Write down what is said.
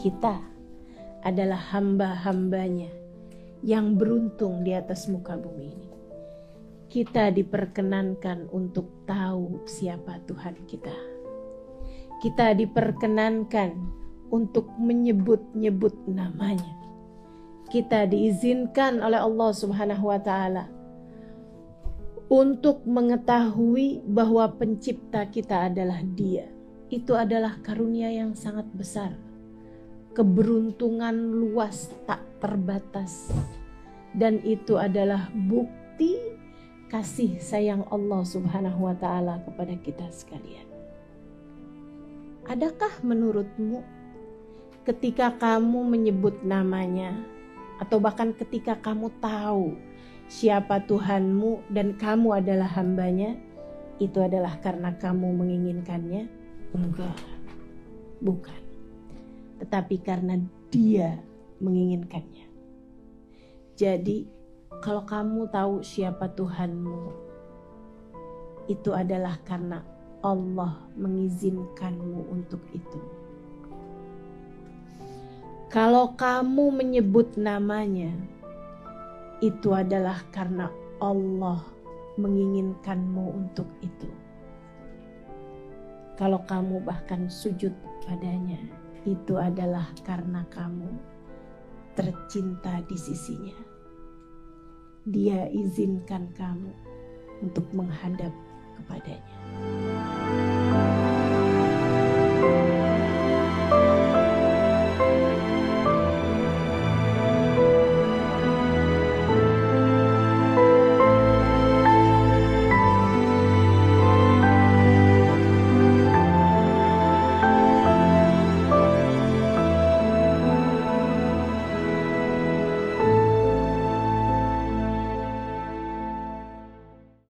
kita adalah hamba-hambanya yang beruntung di atas muka bumi ini. Kita diperkenankan untuk tahu siapa Tuhan kita. Kita diperkenankan untuk menyebut-nyebut namanya. Kita diizinkan oleh Allah Subhanahu wa taala untuk mengetahui bahwa pencipta kita adalah Dia. Itu adalah karunia yang sangat besar. Keberuntungan luas tak terbatas. Dan itu adalah bukti kasih sayang Allah Subhanahu wa taala kepada kita sekalian. Adakah menurutmu ketika kamu menyebut namanya atau bahkan ketika kamu tahu siapa Tuhanmu dan kamu adalah hambanya, itu adalah karena kamu menginginkannya? Enggak, bukan. Tetapi karena dia menginginkannya. Jadi, kalau kamu tahu siapa Tuhanmu, itu adalah karena Allah mengizinkanmu untuk itu. Kalau kamu menyebut namanya, itu adalah karena Allah menginginkanmu untuk itu. Kalau kamu bahkan sujud padanya, itu adalah karena kamu tercinta di sisinya. Dia izinkan kamu untuk menghadap kepadanya.